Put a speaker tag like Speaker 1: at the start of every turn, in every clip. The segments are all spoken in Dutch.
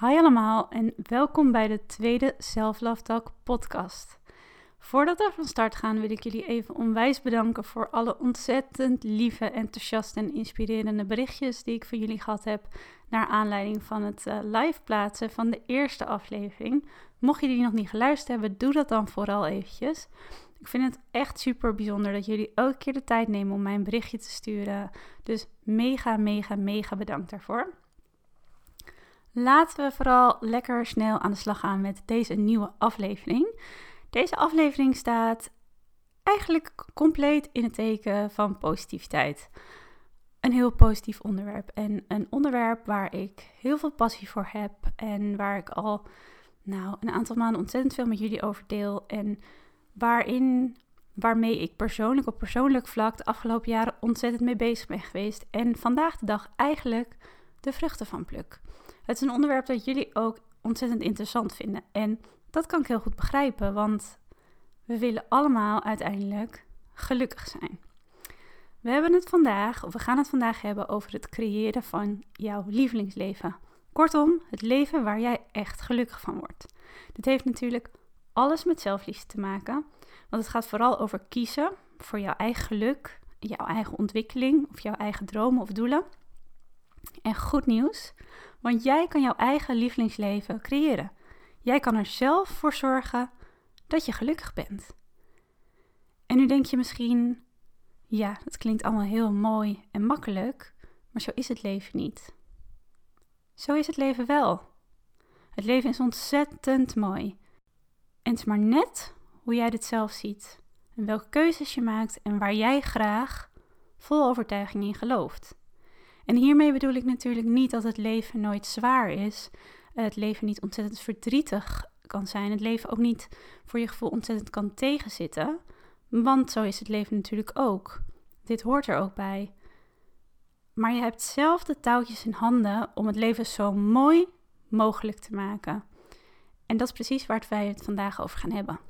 Speaker 1: Hi allemaal en welkom bij de tweede Self Love Talk podcast. Voordat we van start gaan wil ik jullie even onwijs bedanken voor alle ontzettend lieve, enthousiaste en inspirerende berichtjes die ik van jullie gehad heb naar aanleiding van het uh, live plaatsen van de eerste aflevering. Mocht je die nog niet geluisterd hebben, doe dat dan vooral eventjes. Ik vind het echt super bijzonder dat jullie elke keer de tijd nemen om mij een berichtje te sturen. Dus mega, mega, mega bedankt daarvoor. Laten we vooral lekker snel aan de slag gaan met deze nieuwe aflevering. Deze aflevering staat eigenlijk compleet in het teken van positiviteit. Een heel positief onderwerp en een onderwerp waar ik heel veel passie voor heb en waar ik al nou, een aantal maanden ontzettend veel met jullie over deel en waarin waarmee ik persoonlijk op persoonlijk vlak de afgelopen jaren ontzettend mee bezig ben geweest en vandaag de dag eigenlijk de vruchten van pluk. Het is een onderwerp dat jullie ook ontzettend interessant vinden. En dat kan ik heel goed begrijpen, want we willen allemaal uiteindelijk gelukkig zijn. We hebben het vandaag, of we gaan het vandaag hebben over het creëren van jouw lievelingsleven. Kortom, het leven waar jij echt gelukkig van wordt. Dit heeft natuurlijk alles met zelfliefde te maken, want het gaat vooral over kiezen voor jouw eigen geluk, jouw eigen ontwikkeling of jouw eigen dromen of doelen. En goed nieuws, want jij kan jouw eigen lievelingsleven creëren. Jij kan er zelf voor zorgen dat je gelukkig bent. En nu denk je misschien, ja, dat klinkt allemaal heel mooi en makkelijk, maar zo is het leven niet. Zo is het leven wel. Het leven is ontzettend mooi. En het is maar net hoe jij dit zelf ziet. En welke keuzes je maakt en waar jij graag vol overtuiging in gelooft. En hiermee bedoel ik natuurlijk niet dat het leven nooit zwaar is. Het leven niet ontzettend verdrietig kan zijn. Het leven ook niet voor je gevoel ontzettend kan tegenzitten. Want zo is het leven natuurlijk ook. Dit hoort er ook bij. Maar je hebt zelf de touwtjes in handen om het leven zo mooi mogelijk te maken. En dat is precies waar wij het vandaag over gaan hebben.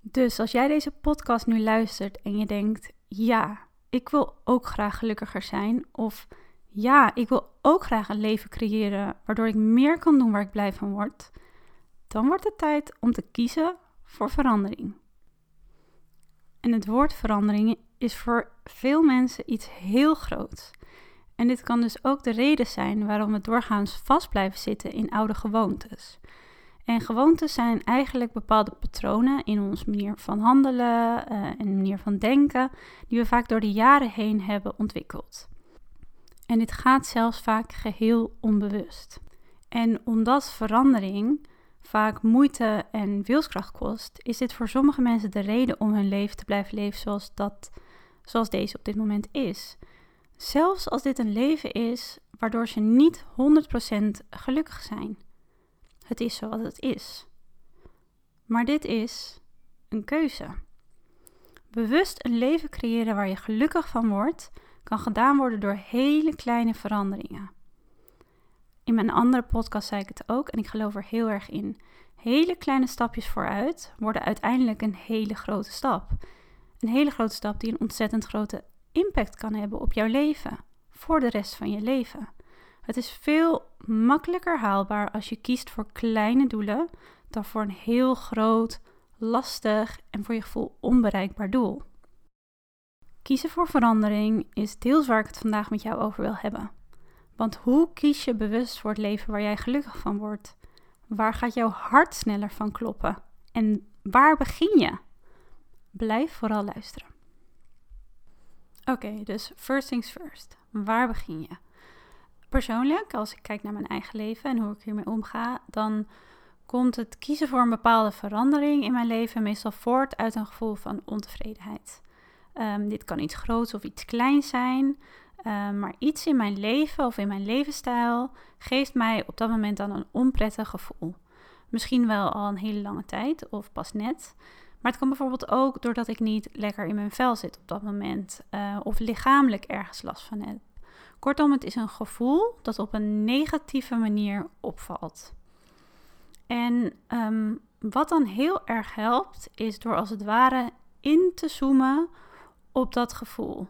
Speaker 1: Dus als jij deze podcast nu luistert en je denkt: ja, ik wil ook graag gelukkiger zijn. Of ja, ik wil ook graag een leven creëren waardoor ik meer kan doen waar ik blij van word. Dan wordt het tijd om te kiezen voor verandering. En het woord verandering is voor veel mensen iets heel groots. En dit kan dus ook de reden zijn waarom we doorgaans vast blijven zitten in oude gewoontes. En gewoontes zijn eigenlijk bepaalde patronen in ons manier van handelen en manier van denken, die we vaak door de jaren heen hebben ontwikkeld. En dit gaat zelfs vaak geheel onbewust. En omdat verandering vaak moeite en wilskracht kost, is dit voor sommige mensen de reden om hun leven te blijven leven zoals, dat, zoals deze op dit moment is. Zelfs als dit een leven is waardoor ze niet 100% gelukkig zijn. Het is zoals het is. Maar dit is een keuze. Bewust een leven creëren waar je gelukkig van wordt, kan gedaan worden door hele kleine veranderingen. In mijn andere podcast zei ik het ook en ik geloof er heel erg in. Hele kleine stapjes vooruit worden uiteindelijk een hele grote stap. Een hele grote stap die een ontzettend grote impact kan hebben op jouw leven, voor de rest van je leven. Het is veel makkelijker haalbaar als je kiest voor kleine doelen dan voor een heel groot, lastig en voor je gevoel onbereikbaar doel. Kiezen voor verandering is deels waar ik het vandaag met jou over wil hebben. Want hoe kies je bewust voor het leven waar jij gelukkig van wordt? Waar gaat jouw hart sneller van kloppen? En waar begin je? Blijf vooral luisteren. Oké, dus first things first. Waar begin je? Persoonlijk, als ik kijk naar mijn eigen leven en hoe ik hiermee omga, dan komt het kiezen voor een bepaalde verandering in mijn leven meestal voort uit een gevoel van ontevredenheid. Ehm, dit kan iets groots of iets kleins zijn. Uh, maar iets in mijn leven of in mijn levensstijl geeft mij op dat moment dan een onprettig gevoel. Misschien wel al een hele lange tijd of pas net. Maar het kan bijvoorbeeld ook doordat ik niet lekker in mijn vel zit op dat moment. Uh, of lichamelijk ergens last van heb. Kortom, het is een gevoel dat op een negatieve manier opvalt. En um, wat dan heel erg helpt, is door als het ware in te zoomen op dat gevoel.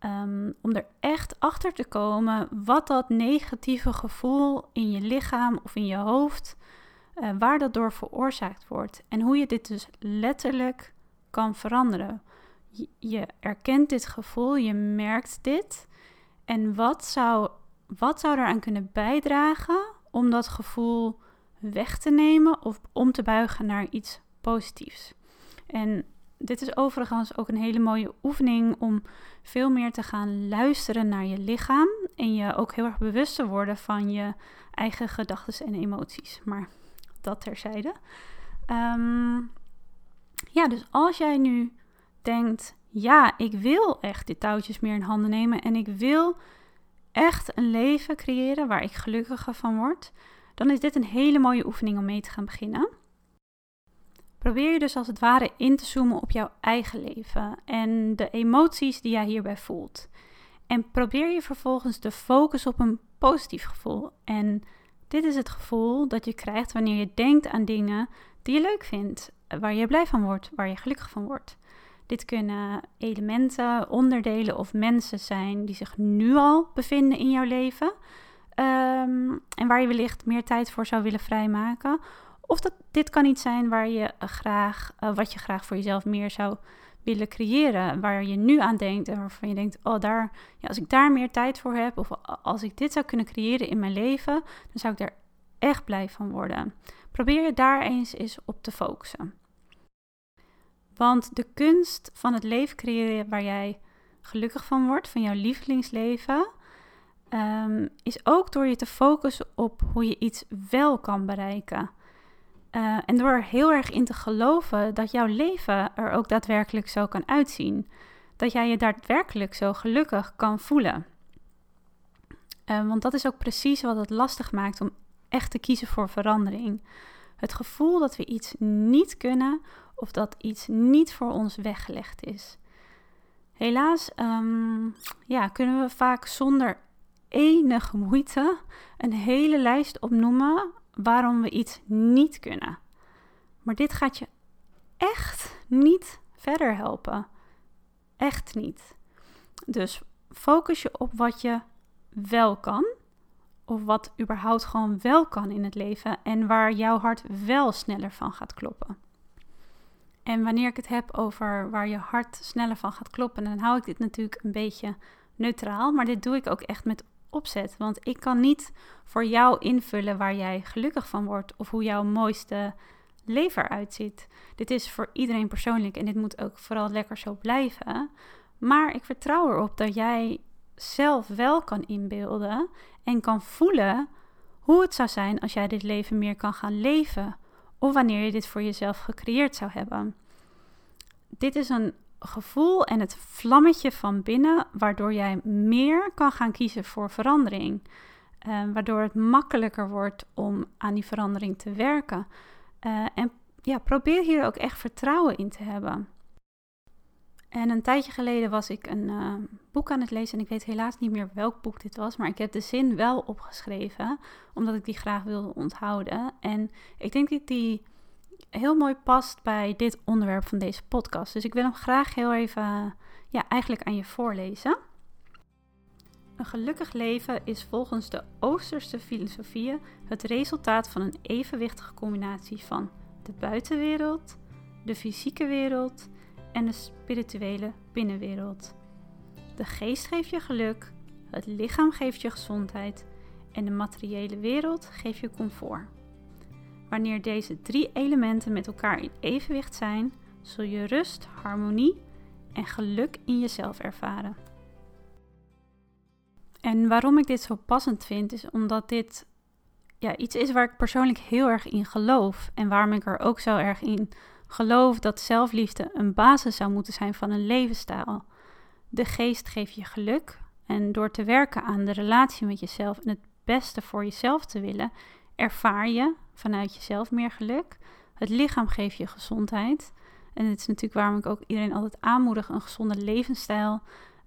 Speaker 1: Um, om er echt achter te komen wat dat negatieve gevoel in je lichaam of in je hoofd, uh, waar dat door veroorzaakt wordt. En hoe je dit dus letterlijk kan veranderen. Je erkent dit gevoel, je merkt dit. En wat zou, wat zou eraan kunnen bijdragen om dat gevoel weg te nemen of om te buigen naar iets positiefs? En dit is overigens ook een hele mooie oefening om veel meer te gaan luisteren naar je lichaam en je ook heel erg bewust te worden van je eigen gedachten en emoties. Maar dat terzijde. Um, ja, dus als jij nu denkt, ja, ik wil echt de touwtjes meer in handen nemen en ik wil echt een leven creëren waar ik gelukkiger van word, dan is dit een hele mooie oefening om mee te gaan beginnen. Probeer je dus als het ware in te zoomen op jouw eigen leven en de emoties die jij hierbij voelt. En probeer je vervolgens te focussen op een positief gevoel. En dit is het gevoel dat je krijgt wanneer je denkt aan dingen die je leuk vindt, waar je blij van wordt, waar je gelukkig van wordt. Dit kunnen elementen, onderdelen of mensen zijn die zich nu al bevinden in jouw leven. Um, en waar je wellicht meer tijd voor zou willen vrijmaken. Of dat, dit kan iets zijn waar je graag, uh, wat je graag voor jezelf meer zou willen creëren. Waar je nu aan denkt en waarvan je denkt: oh, daar, ja, als ik daar meer tijd voor heb, of als ik dit zou kunnen creëren in mijn leven, dan zou ik daar echt blij van worden. Probeer je daar eens eens op te focussen. Want de kunst van het leven creëren waar jij gelukkig van wordt, van jouw lievelingsleven, um, is ook door je te focussen op hoe je iets wel kan bereiken. Uh, en door er heel erg in te geloven dat jouw leven er ook daadwerkelijk zo kan uitzien. Dat jij je daadwerkelijk zo gelukkig kan voelen. Uh, want dat is ook precies wat het lastig maakt om echt te kiezen voor verandering. Het gevoel dat we iets niet kunnen of dat iets niet voor ons weggelegd is. Helaas um, ja, kunnen we vaak zonder enige moeite een hele lijst opnoemen waarom we iets niet kunnen. Maar dit gaat je echt niet verder helpen. Echt niet. Dus focus je op wat je wel kan. Of wat überhaupt gewoon wel kan in het leven. En waar jouw hart wel sneller van gaat kloppen. En wanneer ik het heb over waar je hart sneller van gaat kloppen, dan hou ik dit natuurlijk een beetje neutraal. Maar dit doe ik ook echt met opzet. Want ik kan niet voor jou invullen waar jij gelukkig van wordt of hoe jouw mooiste leven eruit ziet. Dit is voor iedereen persoonlijk en dit moet ook vooral lekker zo blijven. Maar ik vertrouw erop dat jij zelf wel kan inbeelden en kan voelen hoe het zou zijn als jij dit leven meer kan gaan leven. Of wanneer je dit voor jezelf gecreëerd zou hebben. Dit is een gevoel en het vlammetje van binnen, waardoor jij meer kan gaan kiezen voor verandering. Uh, waardoor het makkelijker wordt om aan die verandering te werken. Uh, en ja, probeer hier ook echt vertrouwen in te hebben. En een tijdje geleden was ik een uh, boek aan het lezen en ik weet helaas niet meer welk boek dit was, maar ik heb de zin wel opgeschreven, omdat ik die graag wilde onthouden. En ik denk dat die heel mooi past bij dit onderwerp van deze podcast. Dus ik wil hem graag heel even, ja, eigenlijk aan je voorlezen. Een gelukkig leven is volgens de Oosterse filosofieën het resultaat van een evenwichtige combinatie van de buitenwereld, de fysieke wereld en de spirituele binnenwereld. De geest geeft je geluk, het lichaam geeft je gezondheid en de materiële wereld geeft je comfort. Wanneer deze drie elementen met elkaar in evenwicht zijn, zul je rust, harmonie en geluk in jezelf ervaren. En waarom ik dit zo passend vind, is omdat dit ja, iets is waar ik persoonlijk heel erg in geloof. En waarom ik er ook zo erg in geloof dat zelfliefde een basis zou moeten zijn van een levensstijl. De geest geeft je geluk, En door te werken aan de relatie met jezelf en het beste voor jezelf te willen, ervaar je vanuit jezelf meer geluk. Het lichaam geeft je gezondheid. En het is natuurlijk waarom ik ook iedereen altijd aanmoedig een gezonde levensstijl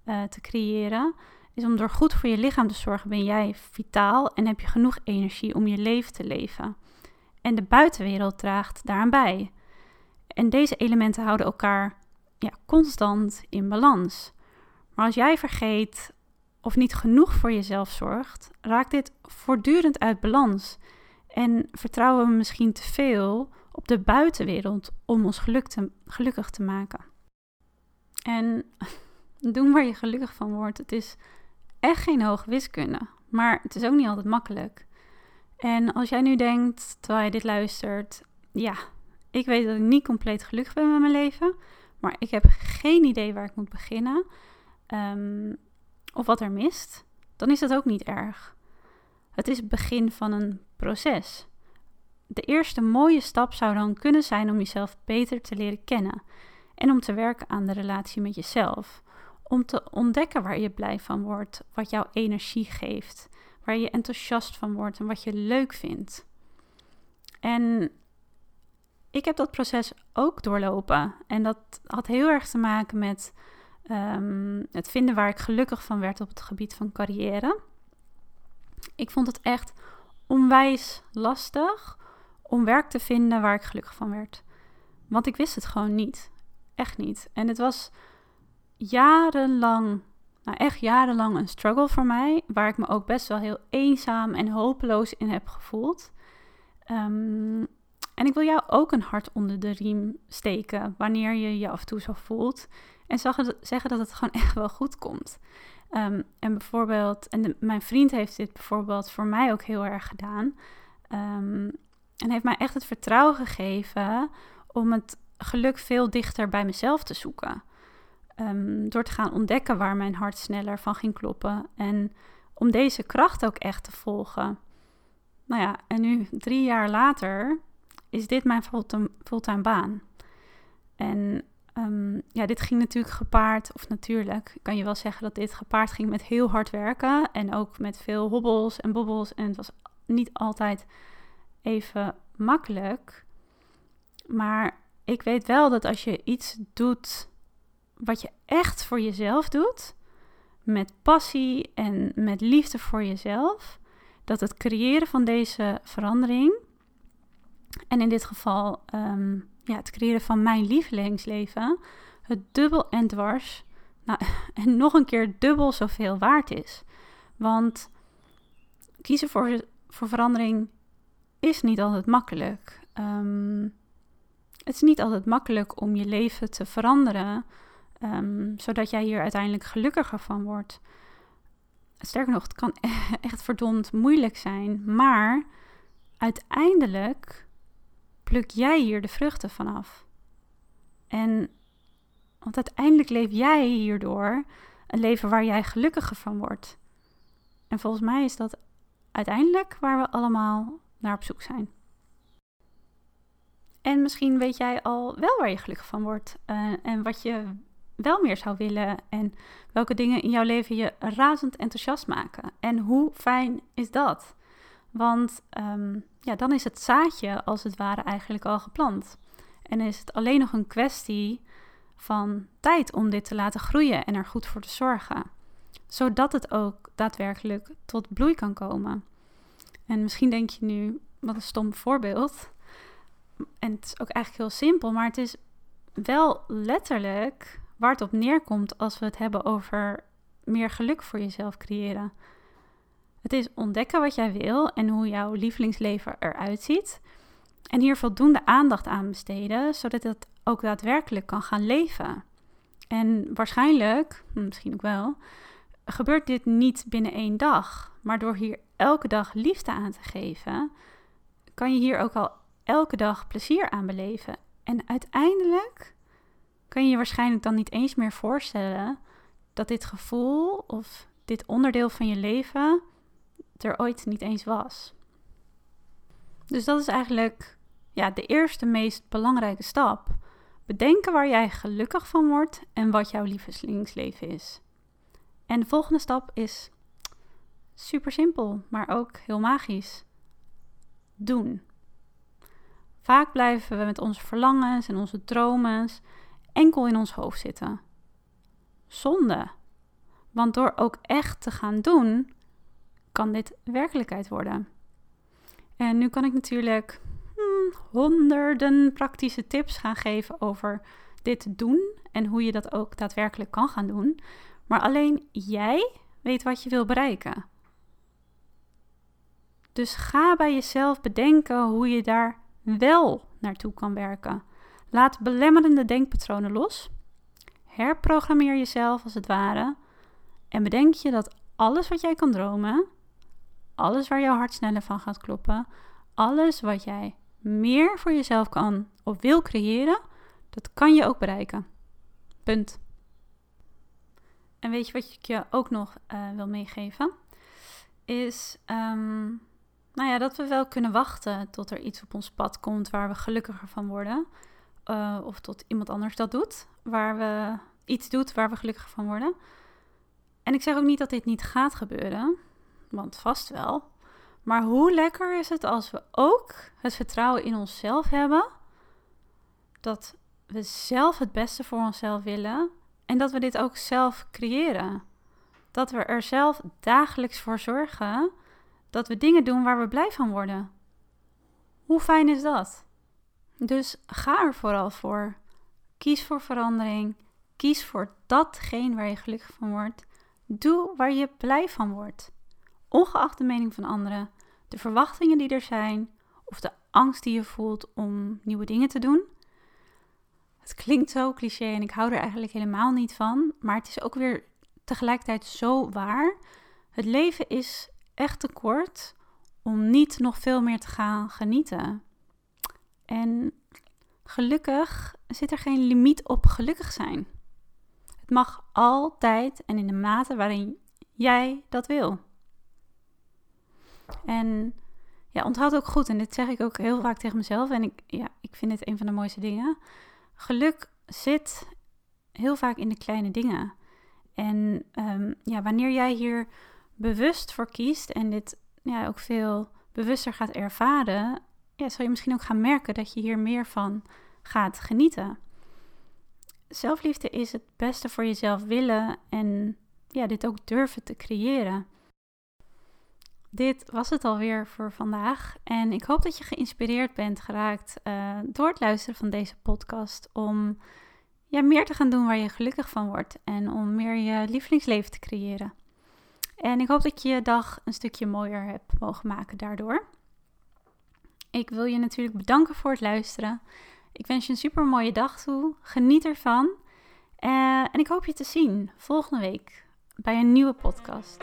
Speaker 1: uh, te creëren. Is om door goed voor je lichaam te zorgen, ben jij vitaal en heb je genoeg energie om je leven te leven. En de buitenwereld draagt daaraan bij. En deze elementen houden elkaar ja, constant in balans. Maar als jij vergeet of niet genoeg voor jezelf zorgt, raakt dit voortdurend uit balans. En vertrouwen we misschien te veel op de buitenwereld om ons geluk te, gelukkig te maken. En doen waar je gelukkig van wordt. Het is echt geen hoge wiskunde, maar het is ook niet altijd makkelijk. En als jij nu denkt, terwijl je dit luistert, ja, ik weet dat ik niet compleet gelukkig ben met mijn leven, maar ik heb geen idee waar ik moet beginnen um, of wat er mist, dan is dat ook niet erg. Het is het begin van een proces. De eerste mooie stap zou dan kunnen zijn om jezelf beter te leren kennen en om te werken aan de relatie met jezelf. Om te ontdekken waar je blij van wordt, wat jouw energie geeft, waar je enthousiast van wordt en wat je leuk vindt. En ik heb dat proces ook doorlopen. En dat had heel erg te maken met ehm, het vinden waar ik gelukkig van werd op het gebied van carrière. Ik vond het echt onwijs lastig om werk te vinden waar ik gelukkig van werd. Want ik wist het gewoon niet. Echt niet. En het was jarenlang, nou echt jarenlang een struggle voor mij. Waar ik me ook best wel heel eenzaam en hopeloos in heb gevoeld. Um, en ik wil jou ook een hart onder de riem steken wanneer je je af en toe zo voelt. En zeggen dat het gewoon echt wel goed komt. Ehm, en bijvoorbeeld, en mijn vriend heeft dit bijvoorbeeld voor mij ook heel erg gedaan. Um, en heeft mij echt het vertrouwen gegeven om het geluk veel dichter bij mezelf te zoeken. Um, door te gaan ontdekken waar mijn hart sneller van ging kloppen. En om deze kracht ook echt te volgen. Nou ja, en nu drie jaar later is dit mijn fulltime, baan. En um, ja, dit ging natuurlijk gepaard, of natuurlijk, kan je wel zeggen dat dit gepaard ging met heel hard werken. En ook met veel hobbels en bobbels. En het was niet altijd even makkelijk. Maar ik weet wel dat als je iets doet wat je echt voor jezelf doet, met passie en met liefde voor jezelf, dat het creëren van deze verandering en in dit geval ehm, ja, het creëren van mijn lievelingsleven, het dubbel en dwars, nou, en nog een keer dubbel zoveel waard is. Want kiezen voor, voor verandering is niet altijd makkelijk. Ehm, het is niet altijd makkelijk om je leven te veranderen, um, zodat jij hier uiteindelijk gelukkiger van wordt. Sterker nog, het kan echt verdomd moeilijk zijn, maar uiteindelijk pluk jij hier de vruchten vanaf. En want uiteindelijk leef jij hierdoor een leven waar jij gelukkiger van wordt. En volgens mij is dat uiteindelijk waar we allemaal naar op zoek zijn. En misschien weet jij al wel waar je gelukkig van wordt uh, en wat je wel meer zou willen en welke dingen in jouw leven je razend enthousiast maken. En hoe fijn is dat? Want um, ja, dan is het zaadje als het ware eigenlijk al geplant. En is het alleen nog een kwestie van tijd om dit te laten groeien en er goed voor te zorgen. Zodat het ook daadwerkelijk tot bloei kan komen. En misschien denk je nu, wat een stom voorbeeld. En het is ook eigenlijk heel simpel, maar het is wel letterlijk waar het op neerkomt als we het hebben over meer geluk voor jezelf creëren. Het is ontdekken wat jij wil en hoe jouw lievelingsleven eruit ziet. En hier voldoende aandacht aan besteden, zodat het ook daadwerkelijk kan gaan leven. En waarschijnlijk, hm, misschien ook wel, gebeurt dit niet binnen één dag. Maar door hier elke dag liefde aan te geven, kan je hier ook al elke dag plezier aan beleven. En uiteindelijk kan je je waarschijnlijk dan niet eens meer voorstellen dat dit gevoel of dit onderdeel van je leven er ooit niet eens was. Dus dat is eigenlijk ja, de eerste meest belangrijke stap. Bedenken waar jij gelukkig van wordt en wat jouw lievelingsleven is. En de volgende stap is super simpel, maar ook heel magisch. Doen. Vaak blijven we met onze verlangens en onze dromen enkel in ons hoofd zitten. Zonde. Want door ook echt te gaan doen, kan dit werkelijkheid worden. En nu kan ik natuurlijk hmm, honderden praktische tips gaan geven over dit doen en hoe je dat ook daadwerkelijk kan gaan doen. Maar alleen jij weet wat je wil bereiken. Dus ga bij jezelf bedenken hoe je daar wel naartoe kan werken. Laat belemmerende denkpatronen los. Herprogrammeer jezelf als het ware. En bedenk je dat alles wat jij kan dromen, alles waar jouw hart sneller van gaat kloppen, alles wat jij meer voor jezelf kan of wil creëren, dat kan je ook bereiken. Punt. En weet je wat ik je ook nog uh, wil meegeven? Is um, nou ja, dat we wel kunnen wachten tot er iets op ons pad komt waar we gelukkiger van worden. Uh, of tot iemand anders dat doet, waar we iets doet waar we gelukkiger van worden. En ik zeg ook niet dat dit niet gaat gebeuren, want vast wel. Maar hoe lekker is het als we ook het vertrouwen in onszelf hebben dat we zelf het beste voor onszelf willen en dat we dit ook zelf creëren. Dat we er zelf dagelijks voor zorgen dat we dingen doen waar we blij van worden. Hoe fijn is dat? Dus ga er vooral voor. Kies voor verandering. Kies voor datgene waar je gelukkig van wordt. Doe waar je blij van wordt. Ongeacht de mening van anderen, de verwachtingen die er zijn of de angst die je voelt om nieuwe dingen te doen. Het klinkt zo cliché en ik hou er eigenlijk helemaal niet van, maar het is ook weer tegelijkertijd zo waar. Het leven is echt te kort om niet nog veel meer te gaan genieten. En gelukkig zit er geen limiet op gelukkig zijn. Het mag altijd en in de mate waarin jij dat wil. En ja, onthoud ook goed, en dit zeg ik ook heel vaak tegen mezelf, en ik, ja, ik vind het een van de mooiste dingen. Geluk zit heel vaak in de kleine dingen. En um, ja, wanneer jij hier bewust voor kiest en dit ja, ook veel bewuster gaat ervaren, ja, zal je misschien ook gaan merken dat je hier meer van gaat genieten. Zelfliefde is het beste voor jezelf willen en ja, dit ook durven te creëren. Dit was het alweer voor vandaag. En ik hoop dat je geïnspireerd bent geraakt uh, door het luisteren van deze podcast. Om ja, meer te gaan doen waar je gelukkig van wordt. En om meer je lievelingsleven te creëren. En ik hoop dat je je dag een stukje mooier hebt mogen maken daardoor. Ik wil je natuurlijk bedanken voor het luisteren. Ik wens je een super mooie dag toe. Geniet ervan. Uh, en ik hoop je te zien volgende week bij een nieuwe podcast.